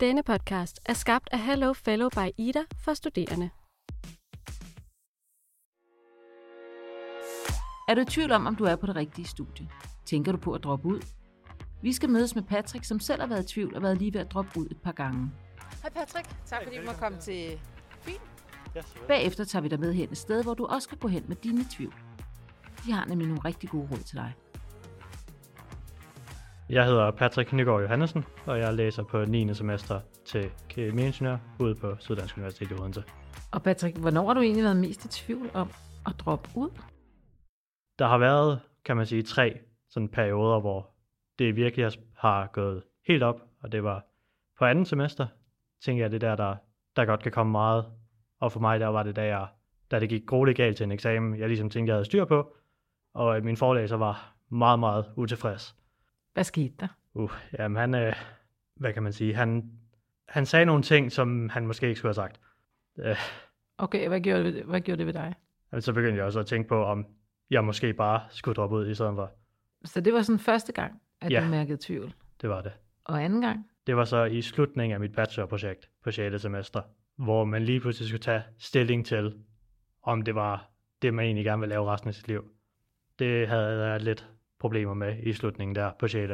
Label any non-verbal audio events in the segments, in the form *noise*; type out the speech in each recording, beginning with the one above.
Denne podcast er skabt af Hello Fellow by Ida for studerende. Er du i tvivl om, om du er på det rigtige studie? Tænker du på at droppe ud? Vi skal mødes med Patrick, som selv har været i tvivl og været lige ved at droppe ud et par gange. Hej Patrick, tak fordi du må komme til Fyn. Bagefter tager vi dig med hen et sted, hvor du også kan gå hen med dine tvivl. De har nemlig nogle rigtig gode råd til dig. Jeg hedder Patrick Nygaard Johannesen, og jeg læser på 9. semester til kemiingeniør ude på Syddansk Universitet i Odense. Og Patrick, hvornår har du egentlig været mest i tvivl om at droppe ud? Der har været, kan man sige, tre sådan perioder, hvor det virkelig har- gået helt op, og det var på anden semester, tænker jeg, det der, der, der godt kan komme meget. Og for mig, der var det, da, jeg, da det gik grueligt galt til en eksamen, jeg ligesom tænkte, jeg havde styr på, og min forelæser var meget, meget utilfreds. Hvad skete der? Uh, jamen han, øh, hvad kan man sige, han, han sagde nogle ting, som han måske ikke skulle have sagt. Øh, Okay, hvad gjorde det, hvad gjorde det ved dig? og så begyndte jeg også at tænke på, om jeg måske bare skulle droppe ud i stedet for. Så det var sådan første gang, at Ja. du mærkede tvivl. Det var det. Og anden gang? Det var så i slutningen af mit bachelorprojekt på 6. semester, hvor man lige pludselig skulle tage stilling til, om det var det, man egentlig gerne ville lave resten af sit liv. Det havde jeg lidt problemer med i slutningen der på 6.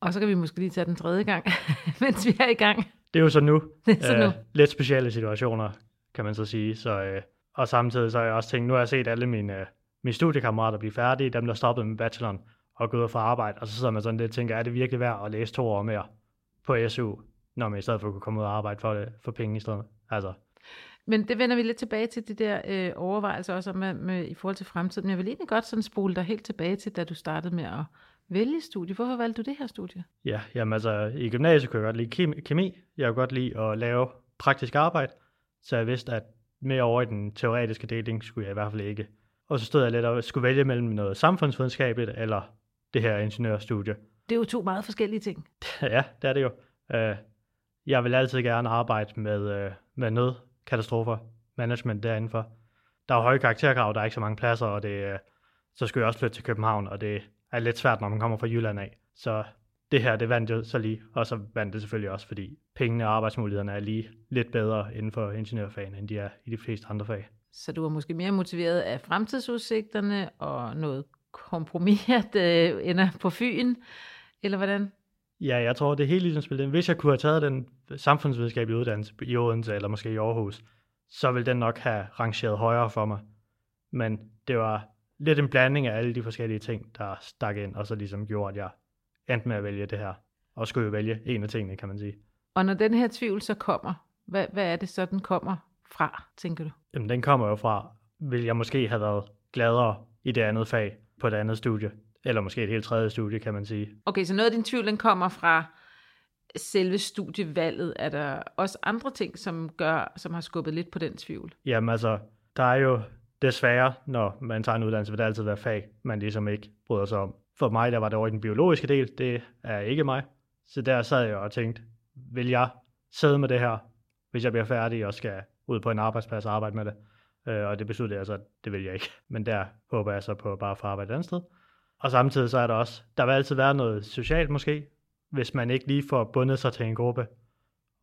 Og så kan vi måske lige tage den tredje gang, *laughs* mens vi er i gang. Det er jo så nu. Det er så nu. Øh, lidt specielle situationer, kan man så sige. Så, øh, og samtidig så har jeg også tænkt, nu har jeg set alle mine, øh, mine studiekammerater blive færdige, dem der stoppede med bacheloren, og gå ud få arbejde, og så sidder man sådan lidt og tænker, er det virkelig værd at læse to år mere på SU, når man i stedet for kunne komme ud og arbejde for, det, for penge i stedet? Altså, Men det vender vi lidt tilbage til, de der øh, overvejelser også med, med, i forhold til fremtiden. Men jeg vil egentlig godt sådan spole dig helt tilbage til, da du startede med at vælge studie. Hvorfor valgte du det her studie? ja, jamen altså, i gymnasiet kunne jeg godt lide kemi. Jeg kunne godt lide at lave praktisk arbejde, så jeg vidste, at mere over i den teoretiske deling skulle jeg i hvert fald ikke. Og så stod jeg lidt og skulle vælge mellem noget samfundsvidenskabeligt eller det her ingeniørstudie. Det er jo to meget forskellige ting. *laughs* ja, det er det jo. Øh, jeg vil altid gerne arbejde med, øh, med katastrofer, management derindenfor. Der er høje karakterkrav, der er ikke så mange pladser, og det, øh, så skulle jeg også flytte til København, og det er lidt svært, når man kommer fra Jylland af. Så det her, det vandt jo så lige, og så vandt det selvfølgelig også, fordi pengene og arbejdsmulighederne er lige lidt bedre inden for ingeniørfagene, end de er i de fleste andre fag. Så du var måske mere motiveret af fremtidsudsigterne og noget kompromis, der øh, ender på Fyn, eller hvordan? Ja, jeg tror, det er helt ligesom spillet ind. Hvis jeg kunne have taget den samfundsvidenskabelige uddannelse i Odense, eller måske i Aarhus, så ville den nok have rangeret højere for mig. Men det var lidt en blanding af alle de forskellige ting, der stak ind, og så ligesom gjorde, at jeg endte med at vælge det her. Og skulle jo vælge en af tingene, kan man sige. Og når den her tvivl så kommer, hvad, hvad er det så, den kommer fra, tænker du? Jamen, den kommer jo fra, vil jeg måske have været gladere i det andet fag på det andet studie. Eller måske et helt tredje studie, kan man sige. Okay, så noget af din tvivl, den kommer fra selve studievalget. Er der også andre ting, som gør, som har skubbet lidt på den tvivl? Jamen altså, der er jo desværre, når man tager en uddannelse, vil der altid være fag, man ligesom ikke bryder sig om. For mig, der var det over i den biologiske del, det er ikke mig. Så der sad jeg og tænkte, vil jeg sidde med det her, hvis jeg bliver færdig og skal ud på en arbejdsplads og arbejde med det? Øh, og det besluttede jeg så, at det vil jeg ikke. Men der håber jeg så på bare at få arbejde et andet sted. Og samtidig så er der også, der vil altid være noget socialt måske, hvis man ikke lige får bundet sig til en gruppe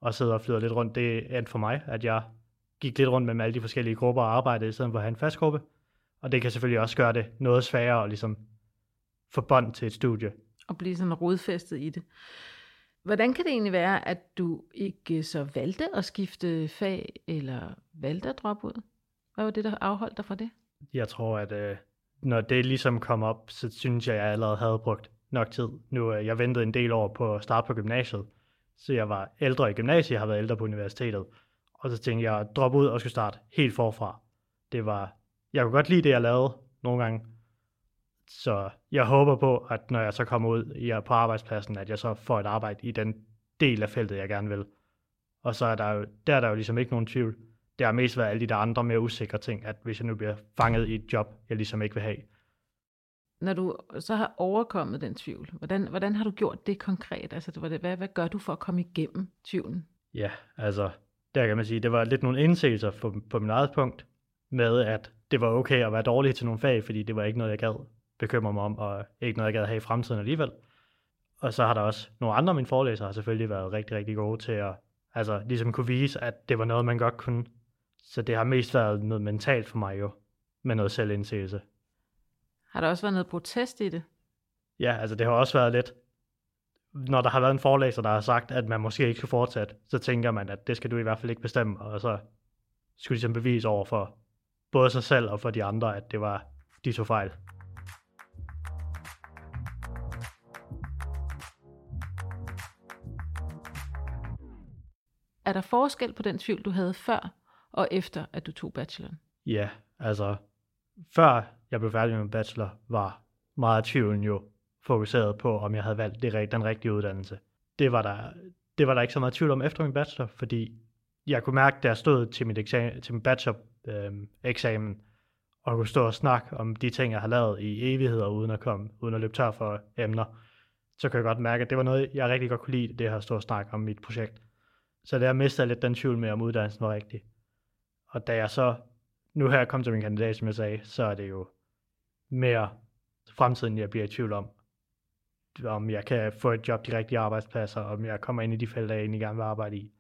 og sidder og flyder lidt rundt. Det endte for mig, at jeg gik lidt rundt med alle de forskellige grupper og arbejdede i stedet for at have en fast gruppe. Og det kan selvfølgelig også gøre det noget sværere at ligesom få bånd til et studie. Og blive sådan rodfæstet i det. Hvordan kan det egentlig være, at du ikke så valgte at skifte fag, eller valgte at droppe ud? Hvad var det, der afholdt dig fra det? Jeg tror, at øh, når det ligesom kom op, så synes jeg, at jeg allerede havde brugt nok tid. Nu øh, jeg ventede en del år på at starte på gymnasiet, så jeg var ældre i gymnasiet, jeg har været ældre på universitetet. Og så tænkte jeg at droppe ud og skulle starte helt forfra. Det var, jeg kunne godt lide det, jeg lavede nogle gange. Så jeg håber på, at når jeg så kommer ud i, på arbejdspladsen, at jeg så får et arbejde i den del af feltet, jeg gerne vil. Og så er der jo, der er der jo ligesom ikke nogen tvivl. Det har mest været alle de der andre mere usikre ting, at hvis jeg nu bliver fanget i et job, jeg ligesom ikke vil have. Når du så har overkommet den tvivl, hvordan, hvordan har du gjort det konkret? Altså, hvad, hvad, hvad gør du for at komme igennem tvivlen? Ja, altså, der kan man sige, det var lidt nogle indsigelser på, på min eget punkt, med at det var okay at være dårlig til nogle fag, fordi det var ikke noget, jeg gad bekymre mig om, og ikke noget, jeg gad have i fremtiden alligevel. Og så har der også nogle andre af mine forelæsere har selvfølgelig været rigtig, rigtig gode til at Altså ligesom kunne vise, at det var noget, man godt kunne. Så det har mest været noget mentalt for mig jo, med noget selvindsigelse. Har der også været noget protest i det? Ja, altså det har også været lidt, når der har været en forelæser, der har sagt, at man måske ikke skal fortsætte, så tænker man, at det skal du i hvert fald ikke bestemme, og så skulle de ligesom bevise over for både sig selv og for de andre, at det var de to fejl. Er der forskel på den tvivl, du havde før og efter, at du tog bacheloren? Ja, altså før jeg blev færdig med min bachelor, var meget af tvivlen jo fokuseret på, om jeg havde valgt det, den rigtige uddannelse. Det var, der, det var der ikke så meget tvivl om efter min bachelor, fordi jeg kunne mærke, da jeg stod til, mit eksamen, til min bachelor-eksamen, øhm, øh, og kunne stå og snakke om de ting, jeg har lavet i evigheder, uden at, komme, uden at løbe tør for emner, så kunne jeg godt mærke, at det var noget, jeg rigtig godt kunne lide, det her at stå og snakke om mit projekt. Så der mistede jeg lidt den tvivl med, om uddannelsen var rigtig. Og da jeg så, nu her kom til min kandidat, som jeg sagde, så er det jo mere fremtiden, jeg bliver i tvivl om. Om jeg kan få et job de rigtige arbejdspladser, om jeg kommer ind i de felter, jeg egentlig gerne vil arbejde i.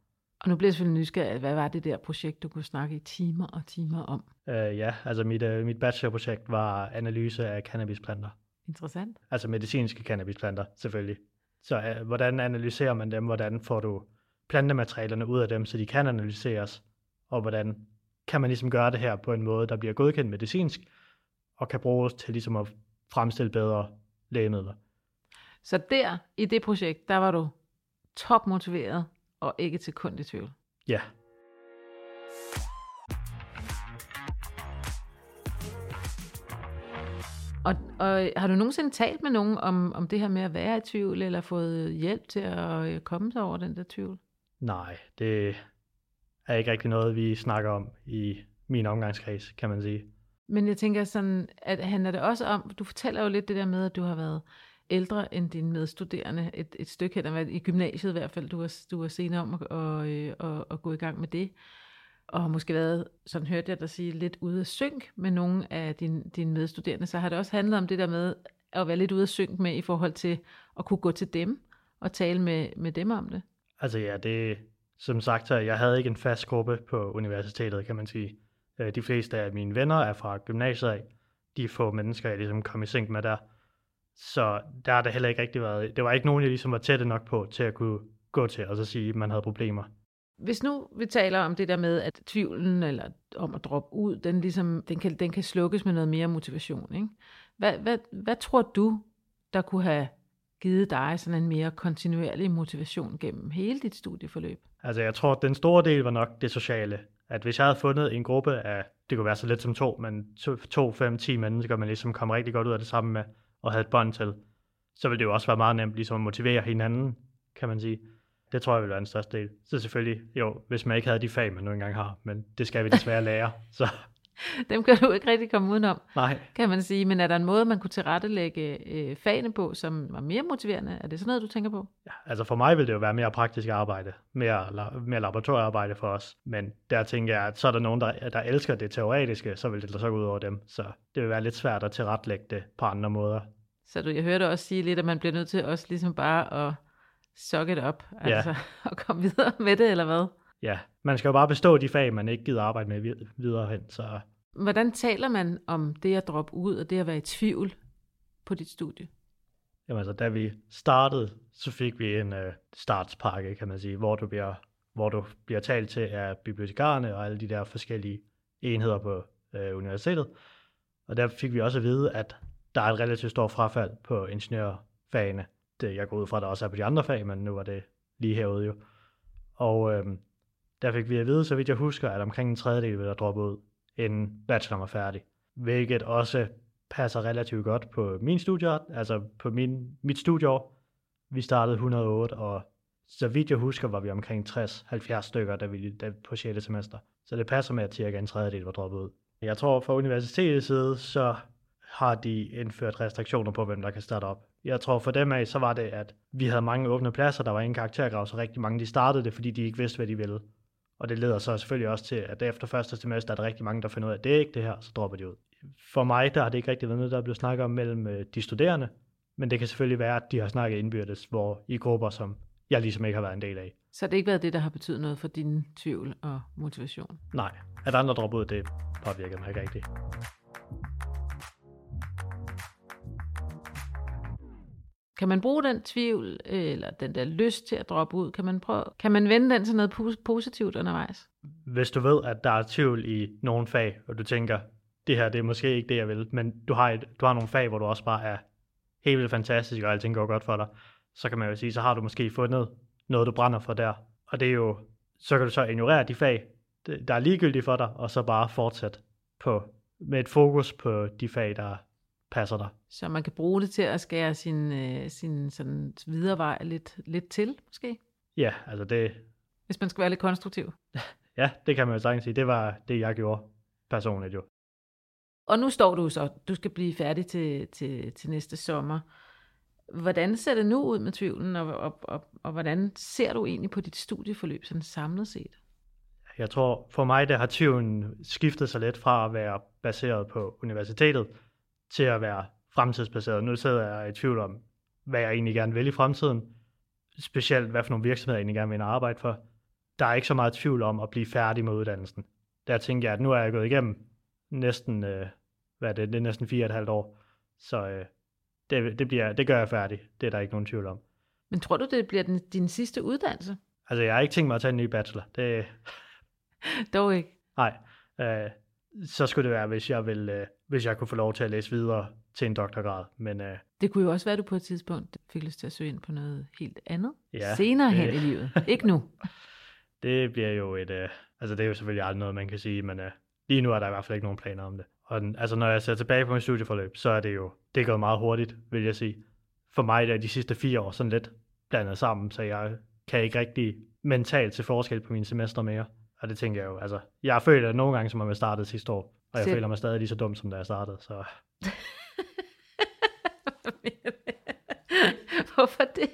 Og nu bliver jeg selvfølgelig nysgerrig, hvad var det der projekt, du kunne snakke i timer og timer om? Uh, ja, altså mit, uh, mit bachelorprojekt var analyse af cannabisplanter. Interessant. Altså medicinske cannabisplanter, selvfølgelig. Så uh, hvordan analyserer man dem? Hvordan får du plantematerialerne ud af dem, så de kan analyseres? Og hvordan kan man ligesom gøre det her på en måde, der bliver godkendt medicinsk, og kan bruges til ligesom at fremstille bedre lægemidler. Så der, i det projekt, der var du topmotiveret og ikke til kund i tvivl? Ja. Og, og har du nogensinde talt med nogen om, om det her med at være i tvivl, eller fået hjælp til at komme sig over den der tvivl? Nej, det er ikke rigtig noget, vi snakker om i min omgangskreds, kan man sige. Men jeg tænker sådan, at handler det også om, du fortæller jo lidt det der med, at du har været ældre end dine medstuderende, et, et stykke hen, i gymnasiet i hvert fald, du var, du var senere om at, og, øh, og, og gå i gang med det, og har måske været, sådan hørte jeg dig sige, lidt ude af synk med nogle af dine, dine medstuderende, så har det også handlet om det der med at være lidt ude af synk med i forhold til at kunne gå til dem og tale med, med dem om det? Altså ja, det som sagt, så jeg havde ikke en fast gruppe på universitetet, kan man sige. Øh, de fleste af mine venner er fra gymnasiet af. De få mennesker, jeg ligesom kom i seng med der. Så der har det heller ikke rigtig været, det var ikke nogen, jeg ligesom var tætte nok på til at kunne gå til og så sige, at man havde problemer. Hvis nu vi taler om det der med, at tvivlen eller om at droppe ud, den, ligesom, den, kan, den kan slukkes med noget mere motivation. Ikke? Hvad, hvad, hvad tror du, der kunne have givet dig sådan en mere kontinuerlig motivation gennem hele dit studieforløb? Altså jeg tror, at den store del var nok det sociale. At hvis jeg havde fundet en gruppe af, det kunne være så lidt som to, men to, to fem, ti mennesker, man ligesom kom rigtig godt ud af det sammen med, og havde et bånd til, så ville det jo også være meget nemt ligesom at motivere hinanden, kan man sige. Det tror jeg ville være den største del. Så selvfølgelig, jo, hvis man ikke havde de fag, man nu engang har, men det skal vi desværre lære, *laughs* så *laughs* Dem kan du ikke rigtig komme udenom, Nej. kan man sige. Men er der en måde, man kunne tilrettelægge øh, fagene på, som var mere motiverende? Er det sådan noget, du tænker på? Ja, altså for mig vil det jo være mere praktisk arbejde, mere, mere laboratoriearbejde for os. Men der tænker jeg, at så er der nogen, der, der elsker det teoretiske, så vil det så gå ud over dem. Så det vil være lidt svært at tilrettelægge det på andre måder. Så du, jeg hørte også sige lidt, at man bliver nødt til også ligesom bare at suck it up, Ja. altså *laughs* at komme videre med det, eller hvad? Ja, man skal jo bare bestå de fag, man ikke gider arbejde med vid- videre hen. Så Hvordan taler man om det at droppe ud, og det at være i tvivl på dit studie? Jamen altså, da vi startede, så fik vi en øh, startspakke, kan man sige, hvor du bliver, hvor du bliver talt til af bibliotekarerne og alle de der forskellige enheder på øh, universitetet. Og der fik vi også at vide, at der er et relativt stort frafald på ingeniørfagene. Det jeg går ud fra, at der også er på de andre fag, men nu var det lige herude jo. Og øh, der fik vi at vide, så vidt jeg husker, at omkring en tredjedel vil der droppe ud, inden bacheloren var færdig. Hvilket også passer relativt godt på min studie, altså på min, mit studieår. Vi startede 108, og så vidt jeg husker, var vi omkring 60-70 stykker da vi, da, på 6. semester. Så det passer med, at cirka en tredjedel var droppet ud. Jeg tror, fra universitetets side, så har de indført restriktioner på, hvem der kan starte op. Jeg tror for dem af, så var det, at vi havde mange åbne pladser, der var ingen karaktergrav, så rigtig mange de startede det, fordi de ikke vidste, hvad de ville. Og det leder så selvfølgelig også til, at efter første semester er der rigtig mange, der finder ud af, at det er ikke det her, så dropper de ud. For mig, der har det ikke rigtig været noget, der er blevet snakket om mellem øh, de studerende, men det kan selvfølgelig være, at de har snakket indbyrdes, hvor i grupper, som jeg ligesom ikke har været en del af. Så det har ikke været det, der har betydet noget for din tvivl og motivation? Nej, at andre dropper ud, det påvirker mig ikke rigtigt. Kan man bruge den tvivl, øh, eller den der lyst til at droppe ud, kan man, prøve, kan man vende den til noget positivt undervejs? Hvis du ved, at der er tvivl i nogle fag, og du tænker, det her det er måske ikke det, jeg vil, men du har, et, du har nogle fag, hvor du også bare er helt vildt fantastisk, og alting går godt for dig, så kan man jo sige, så har du måske fundet noget, du brænder for der. Og det er jo, så kan du så ignorere de fag, der er ligegyldige for dig, og så bare fortsætte på, med et fokus på de fag, der passer dig. Så man kan bruge det til at skære sin, øh, sin sådan videre vej lidt, lidt til, måske? Ja, altså det, Hvis man skal være lidt konstruktiv. *laughs* ja, det kan man jo sagtens sige. Det var det, jeg gjorde personligt jo. Og nu står du så, du skal blive færdig til, til, til næste sommer. Hvordan ser det nu ud med tvivlen, og, og, og, og hvordan ser du egentlig på dit studieforløb sådan samlet set? Jeg tror, for mig, der har tvivlen skiftet sig lidt fra at være baseret på universitetet, til at være fremtidsbaseret. Nu sidder jeg i tvivl om, hvad jeg egentlig gerne vil i fremtiden. Specielt, hvad for nogle virksomheder jeg egentlig gerne vil arbejde for. Der er ikke så meget tvivl om at blive færdig med uddannelsen. Der tænker jeg, at nu er jeg gået igennem næsten, øh, hvad er det, det er næsten fire og et halvt år. Så øh, det, det, bliver, det gør jeg færdig. Det er der ikke nogen tvivl om. Men tror du, det bliver den, din sidste uddannelse? Altså, jeg har ikke tænkt mig at tage en ny bachelor. Det, *laughs* Dog ikke. nej. Øh, så skulle det være, hvis jeg, vil, øh, hvis jeg kunne få lov til at læse videre til en doktorgrad. Men øh, Det kunne jo også være, at du på et tidspunkt fik lyst til at søge ind på noget helt andet. Ja, Senere hen i livet. Ikke nu. *laughs* det bliver jo et... Øh, altså, det er jo selvfølgelig aldrig noget, man kan sige, men øh, lige nu er der i hvert fald ikke nogen planer om det. Og den, altså, når jeg ser tilbage på mit studieforløb, så er det jo... Det er gået meget hurtigt, vil jeg sige. For mig der er de sidste fire år sådan lidt blandet sammen, så jeg kan ikke rigtig mentalt til forskel på mine semester mere. Og det tænker jeg jo, altså, jeg det nogle gange, som om jeg startede sidste år, og jeg Selv- føler mig stadig lige så dum, som da jeg startede, så *laughs* Hvorfor det?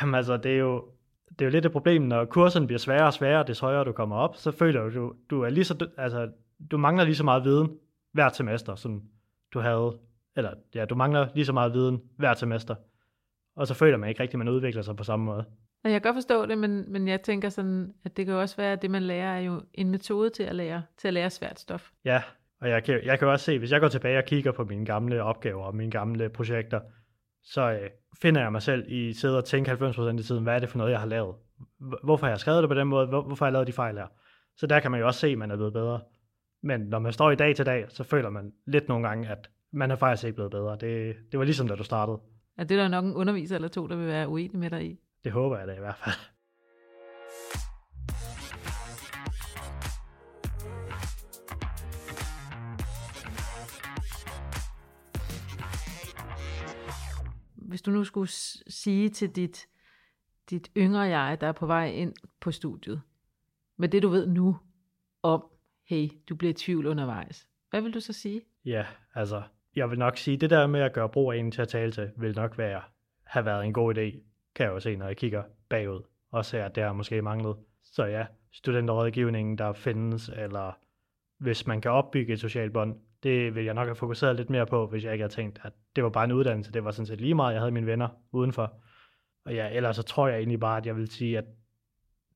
Jamen altså, det er jo, det er jo lidt et problem, når kurserne bliver sværere og sværere, des højere du kommer op, så føler du, du er lige så, altså, du mangler lige så meget viden hvert semester, som du havde, eller ja, du mangler lige så meget viden hvert semester, og så føler man ikke rigtigt, at man udvikler sig på samme måde. Og jeg kan godt forstå det, men, men jeg tænker sådan, at det kan jo også være, at det man lærer er jo en metode til at lære, til at lære svært stof. Ja, og jeg kan, jeg kan også se, hvis jeg går tilbage og kigger på mine gamle opgaver og mine gamle projekter, så øh, finder jeg mig selv i sidde og tænke 90% af tiden, hvad er det for noget, jeg har lavet? Hvorfor har jeg skrevet det på den måde? Hvor- Hvorfor har jeg lavet de fejl her? Så der kan man jo også se, at man er blevet bedre. Men når man står i dag til dag, så føler man lidt nogle gange, at man er faktisk ikke blevet bedre. Det, det var ligesom, da du startede. Og det er der nok en underviser eller to, der vil være uenig med dig i. Det håber jeg da i hvert fald. Hvis du nu skulle sige til dit, dit yngre jeg, der er på vej ind på studiet, med det du ved nu om, hey, du bliver i tvivl undervejs, hvad vil du så sige? Ja, altså, jeg vil nok sige, det der med at gøre brug af en til at tale til, vil nok være, have været en god idé, kan jeg jo se, når jeg kigger bagud, og ser, at det har måske manglet. Så ja, studenterrådgivningen, der findes, eller hvis man kan opbygge et socialt bånd, det vil jeg nok have fokuseret lidt mere på, hvis jeg ikke havde tænkt, at det var bare en uddannelse, det var sådan set lige meget, jeg havde mine venner udenfor. Og ja, ellers så tror jeg egentlig bare, at jeg vil sige, at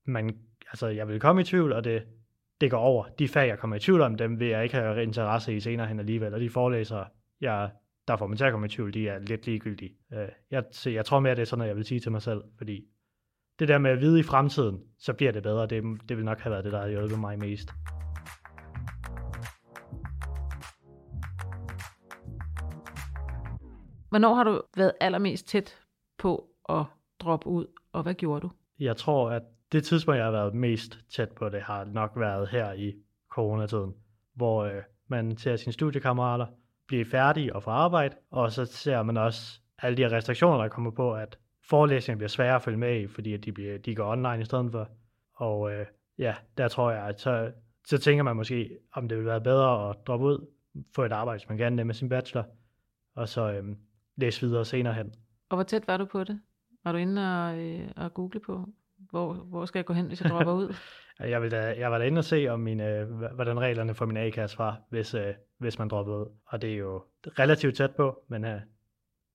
man, altså, jeg vil komme i tvivl, og det, det går over. De fag, jeg kommer i tvivl om, dem vil jeg ikke have interesse i senere hen alligevel. Og de forelæsere, jeg, der får mig til at komme i tvivl, de er lidt ligegyldige. Øh, Jeg, så jeg tror mere, det er sådan noget, jeg vil sige til mig selv, fordi det der med at vide i fremtiden, så bliver det bedre. Det, det vil nok have været det, der har hjulpet mig mest. Hvornår har du været allermest tæt på at droppe ud, og hvad gjorde du? Jeg tror, at det tidspunkt, jeg har været mest tæt på det, har nok været her i coronatiden, hvor øh, man ser sine studiekammerater blive færdige og få arbejde, og så ser man også alle de her restriktioner, der kommer på, at forelæsninger bliver svære at følge med i, fordi at de, bliver, de går online i stedet for. Og øh, ja, der tror jeg, at så, så tænker man måske, om det ville være bedre at droppe ud, få et arbejde, hvis man gerne det med sin bachelor, og så øh, læse videre senere hen. Og hvor tæt var du på det? Var du inde og, øh, og google på, hvor, hvor skal jeg gå hen, hvis jeg dropper ud? *laughs* Jeg, vil da, jeg var da inde og se, om mine, hvordan reglerne for min A-kasse var, hvis, øh, hvis man droppede ud. Og det er jo relativt tæt på, men øh,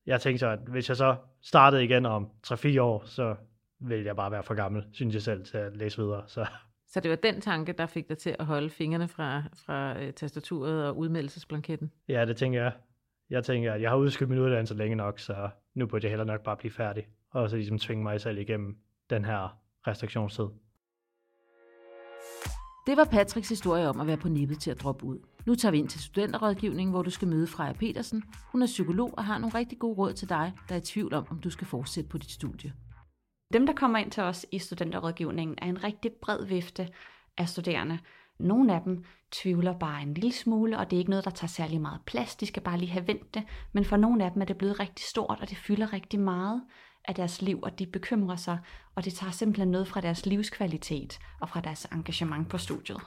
jeg tænkte så, at hvis jeg så startede igen om 3-4 år, så vil jeg bare være for gammel, synes jeg selv, til at læse videre. Så Så det var den tanke, der fik dig til at holde fingrene fra, fra øh, tastaturet og udmeldelsesblanketten? ja, det tænker jeg. Jeg tænker, at jeg har udskudt min uddannelse længe nok, så nu burde jeg heller nok bare blive færdig. Og så ligesom tvinge mig selv igennem den her restriktionstid. Det var Patricks historie om at være på nippet til at droppe ud. Nu tager vi ind til studenterrådgivningen, hvor du skal møde Freja Petersen. Hun er psykolog og har nogle rigtig gode råd til dig, der er i tvivl om, om du skal fortsætte på dit studie. Dem, der kommer ind til os i studenterrådgivningen, er en rigtig bred vifte af studerende. Nogle af dem tvivler bare en lille smule, og det er ikke noget, der tager særlig meget plads. De skal bare lige have vendt det. Men for nogle af dem er det blevet rigtig stort, og det fylder rigtig meget af deres liv, og de bekymrer sig, og det tager simpelthen noget fra deres livskvalitet og fra deres engagement på studiet.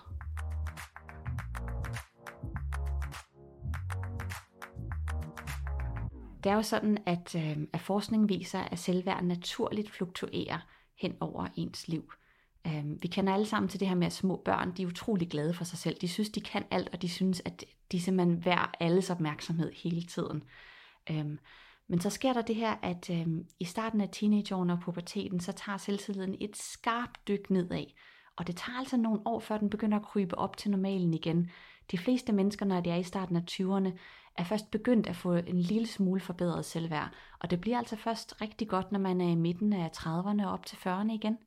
Det er jo sådan, at, øh, at forskning viser, at selvværd naturligt fluktuerer hen over ens liv. Øh, vi kender alle sammen til det her med, at små børn de er utrolig glade for sig selv. De synes, de kan alt, og de synes, at de simpelthen værd alles opmærksomhed hele tiden. Øh, men så sker der det her, at øh, i starten af teenageårene og puberteten, så tager selvtilliden et skarpt dyk nedad. Og det tager altså nogle år, før den begynder at krybe op til normalen igen. De fleste mennesker, når de er i starten af 20'erne, er først begyndt at få en lille smule forbedret selvværd. Og det bliver altså først rigtig godt, når man er i midten af 30'erne og op til 40'erne igen.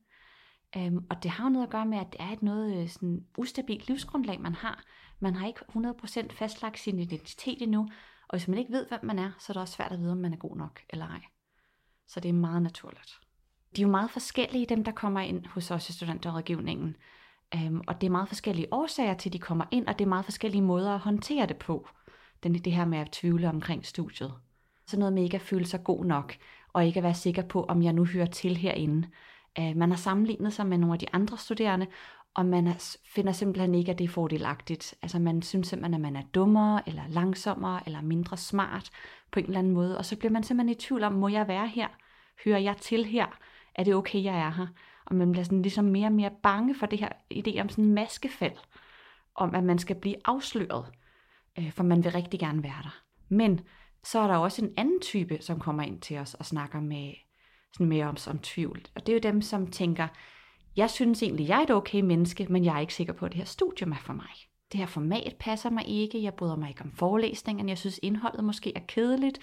Øhm, og det har jo noget at gøre med, at det er et noget øh, sådan ustabilt livsgrundlag, man har. Man har ikke 100% fastlagt sin identitet endnu, og hvis man ikke ved, hvem man er, så er det også svært at vide, om man er god nok eller ej. Så det er meget naturligt. De er jo meget forskellige, dem der kommer ind hos os i studenterrådgivningen. Øhm, og det er meget forskellige årsager til, at de kommer ind, og det er meget forskellige måder at håndtere det på. Den, det her med at tvivle omkring studiet. Så noget med ikke at føle sig god nok, og ikke at være sikker på, om jeg nu hører til herinde. Øh, man har sammenlignet sig med nogle af de andre studerende, og man er, finder simpelthen ikke, at det er fordelagtigt. Altså man synes simpelthen, at man er dummere, eller langsommere, eller mindre smart på en eller anden måde. Og så bliver man simpelthen i tvivl om, må jeg være her? Hører jeg til her? Er det okay, jeg er her? Og man bliver sådan ligesom mere og mere bange for det her idé om sådan en maskefald. Om at man skal blive afsløret. Øh, for man vil rigtig gerne være der. Men så er der også en anden type, som kommer ind til os og snakker med, sådan mere om, om tvivl. Og det er jo dem, som tænker, jeg synes egentlig, jeg er et okay menneske, men jeg er ikke sikker på, at det her studium er for mig. Det her format passer mig ikke, jeg bryder mig ikke om forelæsningerne, jeg synes indholdet måske er kedeligt,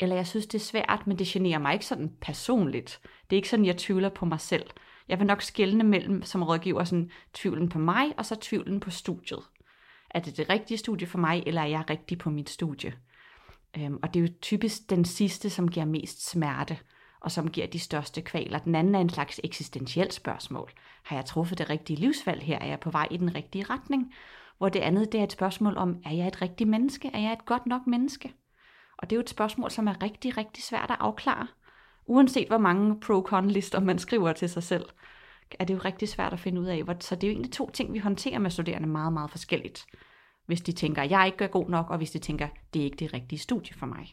eller jeg synes det er svært, men det generer mig ikke sådan personligt. Det er ikke sådan, jeg tvivler på mig selv. Jeg vil nok skelne mellem som rådgiver sådan, tvivlen på mig, og så tvivlen på studiet. Er det det rigtige studie for mig, eller er jeg rigtig på mit studie? Øhm, og det er jo typisk den sidste, som giver mest smerte, og som giver de største kvaler. Den anden er en slags eksistentielt spørgsmål. Har jeg truffet det rigtige livsvalg her? Er jeg på vej i den rigtige retning? Hvor det andet det er et spørgsmål om, er jeg et rigtigt menneske? Er jeg et godt nok menneske? Og det er jo et spørgsmål, som er rigtig, rigtig svært at afklare. Uanset hvor mange pro-con-lister man skriver til sig selv, er det jo rigtig svært at finde ud af. Så det er jo egentlig to ting, vi håndterer med studerende meget, meget forskelligt. Hvis de tænker, jeg ikke er god nok, og hvis de tænker, det er ikke det rigtige studie for mig.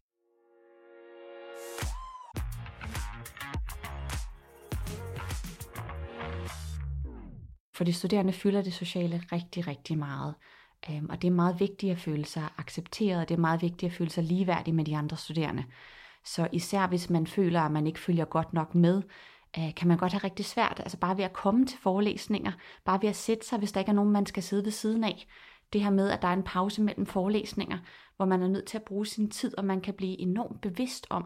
For de studerende fylder det sociale rigtig, rigtig meget. Øhm, og det er meget vigtigt at føle sig accepteret, og det er meget vigtigt at føle sig ligeværdig med de andre studerende. Så især hvis man føler, at man ikke følger godt nok med, øh, kan man godt have rigtig svært. Altså bare ved at komme til forelæsninger, bare ved at sætte sig, hvis der ikke er nogen, man skal sidde ved siden af. Det her med, at der er en pause mellem forelæsninger, hvor man er nødt til at bruge sin tid, og man kan blive enormt bevidst om,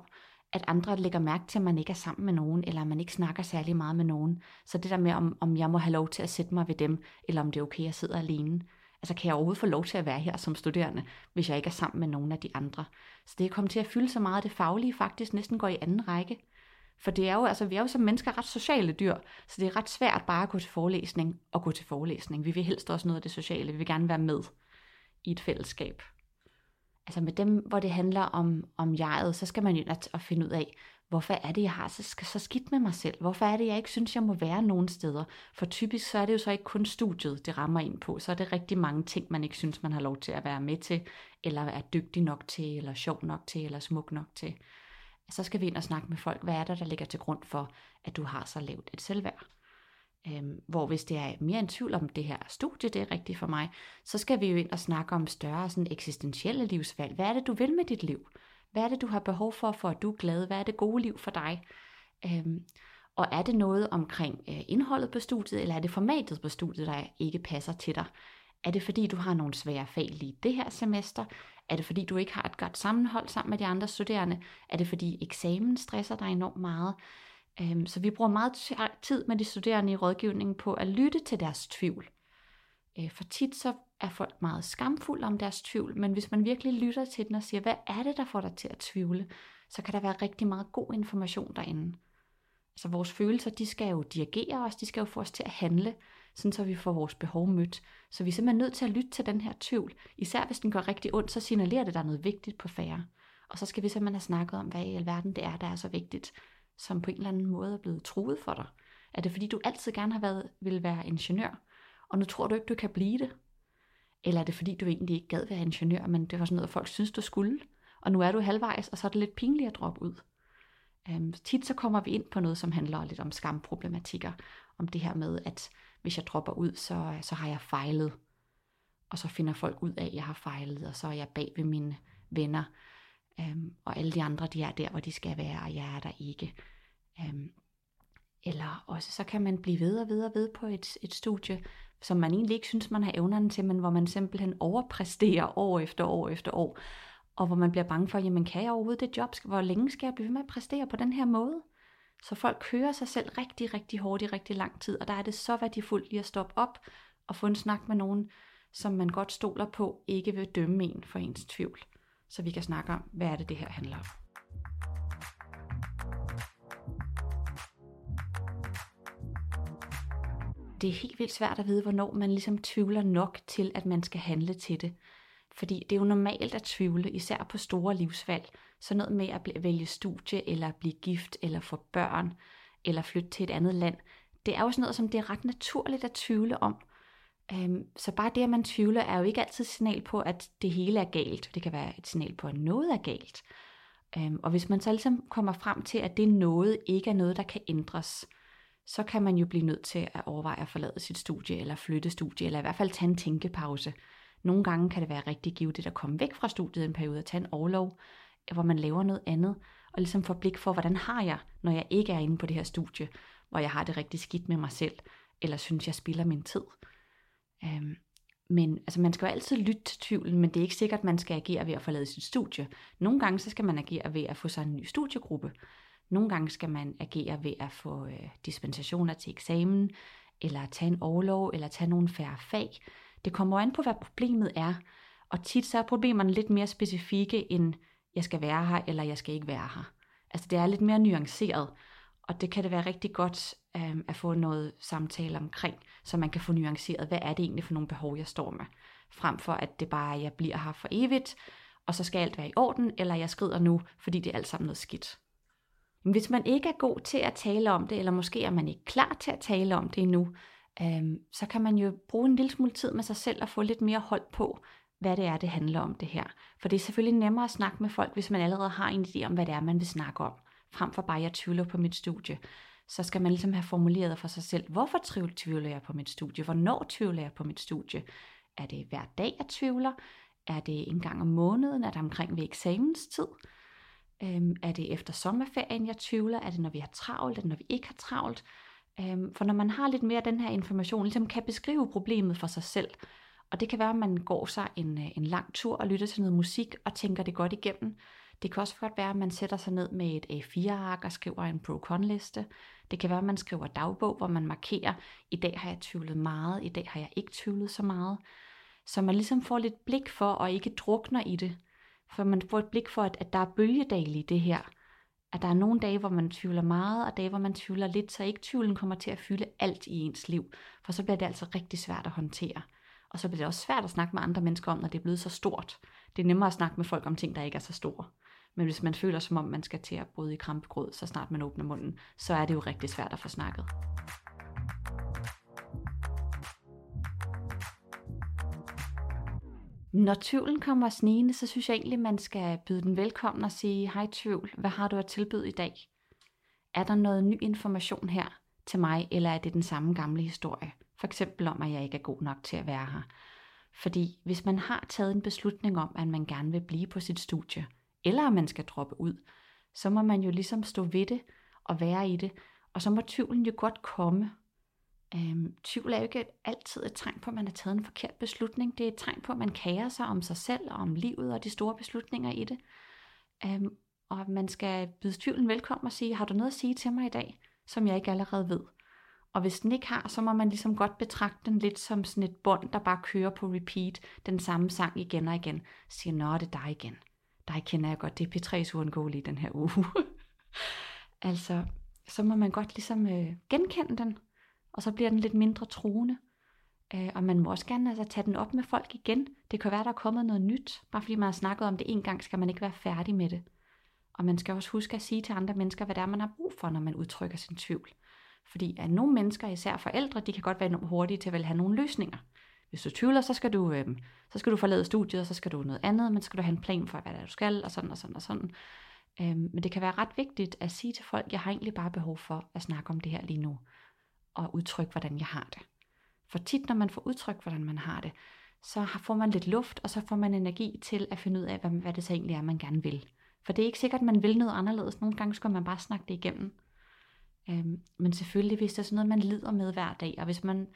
at andre lægger mærke til, at man ikke er sammen med nogen, eller man ikke snakker særlig meget med nogen. Så det der med, om, om jeg må have lov til at sætte mig ved dem, eller om det er okay, at jeg sidder alene. Altså kan jeg overhovedet få lov til at være her som studerende, hvis jeg ikke er sammen med nogen af de andre. Så det er kommet til at fylde så meget, at det faglige faktisk næsten går i anden række. For det er jo, altså, vi er jo som mennesker ret sociale dyr, så det er ret svært bare at gå til forelæsning og gå til forelæsning. Vi vil helst også noget af det sociale, vi vil gerne være med i et fællesskab. Altså med dem, hvor det handler om, om jeget, så skal man jo at, at finde ud af, hvorfor er det, jeg har så, så skidt med mig selv? Hvorfor er det, jeg ikke synes, jeg må være nogen steder? For typisk så er det jo så ikke kun studiet, det rammer ind på. Så er det rigtig mange ting, man ikke synes, man har lov til at være med til, eller er dygtig nok til, eller sjov nok til, eller smuk nok til så skal vi ind og snakke med folk, hvad er der, der ligger til grund for, at du har så lavt et selvværd. Øhm, hvor hvis det er mere en tvivl om det her studie, det er rigtigt for mig, så skal vi jo ind og snakke om større sådan eksistentielle livsvalg. Hvad er det, du vil med dit liv? Hvad er det, du har behov for, for at du er glad? Hvad er det gode liv for dig? Øhm, Og er det noget omkring øh, indholdet på studiet, eller er det formatet på studiet, der ikke passer til dig? Er det fordi, du har nogle svære fag lige det her semester? Er det fordi, du ikke har et godt sammenhold sammen med de andre studerende? Er det fordi, eksamen stresser dig enormt meget? Øhm, så vi bruger meget tid med de studerende i rådgivningen på at lytte til deres tvivl. Øh, for tit så er folk meget skamfulde om deres tvivl, men hvis man virkelig lytter til den og siger, hvad er det, der får dig til at tvivle, så kan der være rigtig meget god information derinde. Altså vores følelser, de skal jo dirigere os, de skal jo få os til at handle, sådan så vi får vores behov mødt. Så vi er simpelthen nødt til at lytte til den her tvivl. Især hvis den går rigtig ondt, så signalerer det, der er noget vigtigt på færre. Og så skal vi simpelthen have snakket om, hvad i alverden det er, der er så vigtigt, som på en eller anden måde er blevet truet for dig. Er det fordi, du altid gerne har været, vil være ingeniør, og nu tror du ikke, du kan blive det? Eller er det fordi, du egentlig ikke gad være ingeniør, men det var sådan noget, folk synes, du skulle? Og nu er du halvvejs, og så er det lidt pinligt at droppe ud. Øhm, tit så kommer vi ind på noget, som handler lidt om skamproblematikker. Om det her med, at hvis jeg dropper ud, så, så har jeg fejlet. Og så finder folk ud af, at jeg har fejlet, og så er jeg bag ved mine venner. Øhm, og alle de andre, de er der, hvor de skal være, og jeg er der ikke. Øhm, eller også så kan man blive ved og ved og ved på et, et studie, som man egentlig ikke synes, man har evnerne til, men hvor man simpelthen overpræsterer år efter år efter år. Og hvor man bliver bange for, jamen kan jeg overhovedet det job? Hvor længe skal jeg blive ved med at præstere på den her måde? Så folk kører sig selv rigtig, rigtig hårdt i rigtig lang tid, og der er det så værdifuldt lige at stoppe op og få en snak med nogen, som man godt stoler på, ikke vil dømme en for ens tvivl. Så vi kan snakke om, hvad er det, det her handler om. det er helt vildt svært at vide, hvornår man ligesom tvivler nok til, at man skal handle til det. Fordi det er jo normalt at tvivle, især på store livsvalg. Så noget med at vælge studie, eller blive gift, eller få børn, eller flytte til et andet land. Det er jo sådan noget, som det er ret naturligt at tvivle om. Øhm, så bare det, at man tvivler, er jo ikke altid et signal på, at det hele er galt. Det kan være et signal på, at noget er galt. Øhm, og hvis man så ligesom kommer frem til, at det noget ikke er noget, der kan ændres, så kan man jo blive nødt til at overveje at forlade sit studie, eller flytte studie, eller i hvert fald tage en tænkepause. Nogle gange kan det være rigtig givet at komme væk fra studiet en periode og tage en overlov, hvor man laver noget andet, og ligesom får blik for, hvordan har jeg, når jeg ikke er inde på det her studie, hvor jeg har det rigtig skidt med mig selv, eller synes, jeg spilder min tid. Øhm, men altså, man skal jo altid lytte til tvivlen, men det er ikke sikkert, at man skal agere ved at forlade sit studie. Nogle gange så skal man agere ved at få sig en ny studiegruppe. Nogle gange skal man agere ved at få øh, dispensationer til eksamen, eller tage en overlov, eller tage nogle færre fag. Det kommer an på, hvad problemet er. Og tit så er problemerne lidt mere specifikke end, jeg skal være her, eller jeg skal ikke være her. Altså det er lidt mere nuanceret, og det kan det være rigtig godt øh, at få noget samtale omkring, så man kan få nuanceret, hvad er det egentlig for nogle behov, jeg står med. Frem for at det bare er, at jeg bliver her for evigt, og så skal alt være i orden, eller jeg skrider nu, fordi det er alt sammen noget skidt. Hvis man ikke er god til at tale om det, eller måske er man ikke klar til at tale om det endnu, øhm, så kan man jo bruge en lille smule tid med sig selv og få lidt mere hold på, hvad det er, det handler om det her. For det er selvfølgelig nemmere at snakke med folk, hvis man allerede har en idé om, hvad det er, man vil snakke om, frem for bare, at jeg tvivler på mit studie. Så skal man ligesom have formuleret for sig selv, hvorfor tvivler jeg på mit studie? Hvornår tvivler jeg på mit studie? Er det hver dag, jeg tvivler? Er det en gang om måneden? Er det omkring ved eksamenstid? Øhm, er det efter sommerferien, jeg tvivler? Er det, når vi har travlt? Er det, når vi ikke har travlt? Øhm, for når man har lidt mere af den her information, ligesom kan beskrive problemet for sig selv, og det kan være, at man går sig en, øh, en lang tur og lytter til noget musik og tænker det godt igennem. Det kan også godt være, at man sætter sig ned med et A4-ark og skriver en pro-con-liste. Det kan være, at man skriver dagbog, hvor man markerer, i dag har jeg tvivlet meget, i dag har jeg ikke tvivlet så meget. Så man ligesom får lidt blik for og ikke drukner i det. For man får et blik for, at, at der er bølgedale i det her. At der er nogle dage, hvor man tvivler meget, og dage, hvor man tvivler lidt, så ikke tvivlen kommer til at fylde alt i ens liv. For så bliver det altså rigtig svært at håndtere. Og så bliver det også svært at snakke med andre mennesker om, når det er blevet så stort. Det er nemmere at snakke med folk om ting, der ikke er så store. Men hvis man føler, som om man skal til at bryde i krampegråd, så snart man åbner munden, så er det jo rigtig svært at få snakket. Når tvivlen kommer snigende, så synes jeg egentlig, man skal byde den velkommen og sige, hej tvivl, hvad har du at tilbyde i dag? Er der noget ny information her til mig, eller er det den samme gamle historie? For eksempel om, at jeg ikke er god nok til at være her. Fordi hvis man har taget en beslutning om, at man gerne vil blive på sit studie, eller man skal droppe ud, så må man jo ligesom stå ved det og være i det, Og så må tvivlen jo godt komme. Øhm, tvivl er jo ikke altid et tegn på, at man har taget en forkert beslutning. Det er et tegn på, at man kærer sig om sig selv og om livet og de store beslutninger i det. Øhm, og man skal byde tvivlen velkommen og sige, har du noget at sige til mig i dag, som jeg ikke allerede ved? Og hvis den ikke har, så må man ligesom godt betragte den lidt som sådan et bånd, der bare kører på repeat, den samme sang igen og igen. Siger, nå, det er dig igen. Dig kender jeg godt, det er P3's uundgåelige den her uge. *laughs* altså, så må man godt ligesom øh, genkende den, og så bliver den lidt mindre truende. Øh, og man må også gerne altså, tage den op med folk igen. Det kan være, der er kommet noget nyt. Bare fordi man har snakket om det en gang, skal man ikke være færdig med det. Og man skal også huske at sige til andre mennesker, hvad det er, man har brug for, når man udtrykker sin tvivl. Fordi at nogle mennesker, især forældre, de kan godt være enormt hurtige til at have nogle løsninger. Hvis du tvivler, så skal du, øh, så skal du forlade studiet, og så skal du noget andet, men så skal du have en plan for, hvad det er, du skal, og sådan og sådan og sådan. Øh, men det kan være ret vigtigt at sige til folk, jeg har egentlig bare behov for at snakke om det her lige nu, og udtrykke, hvordan jeg har det. For tit, når man får udtrykt, hvordan man har det, så får man lidt luft, og så får man energi til at finde ud af, hvad, hvad det så egentlig er, man gerne vil. For det er ikke sikkert, at man vil noget anderledes. Nogle gange skal man bare snakke det igennem. Øhm, men selvfølgelig, hvis der er sådan noget, man lider med hver dag, og hvis man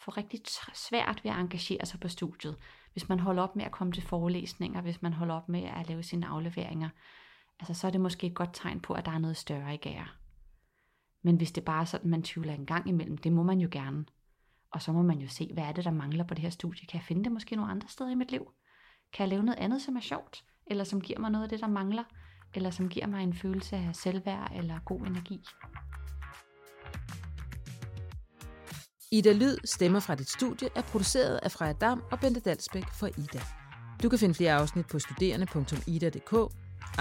får rigtig svært ved at engagere sig på studiet, hvis man holder op med at komme til forelæsninger, hvis man holder op med at lave sine afleveringer, altså så er det måske et godt tegn på, at der er noget større i gære. Men hvis det bare er sådan, man tvivler en gang imellem, det må man jo gerne. Og så må man jo se, hvad er det, der mangler på det her studie. Kan jeg finde det måske nogle andre steder i mit liv? Kan jeg lave noget andet, som er sjovt? Eller som giver mig noget af det, der mangler? Eller som giver mig en følelse af selvværd eller god energi? Ida Lyd, stemmer fra dit studie, er produceret af Freja Dam og Bente Dalsbæk for Ida. Du kan finde flere afsnit på studerende.ida.dk,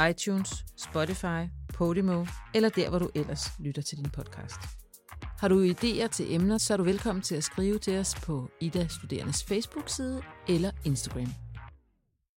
iTunes, Spotify, Podimo eller der, hvor du ellers lytter til din podcast. Har du idéer til emner, så er du velkommen til at skrive til os på Ida Studerendes Facebook-side eller Instagram.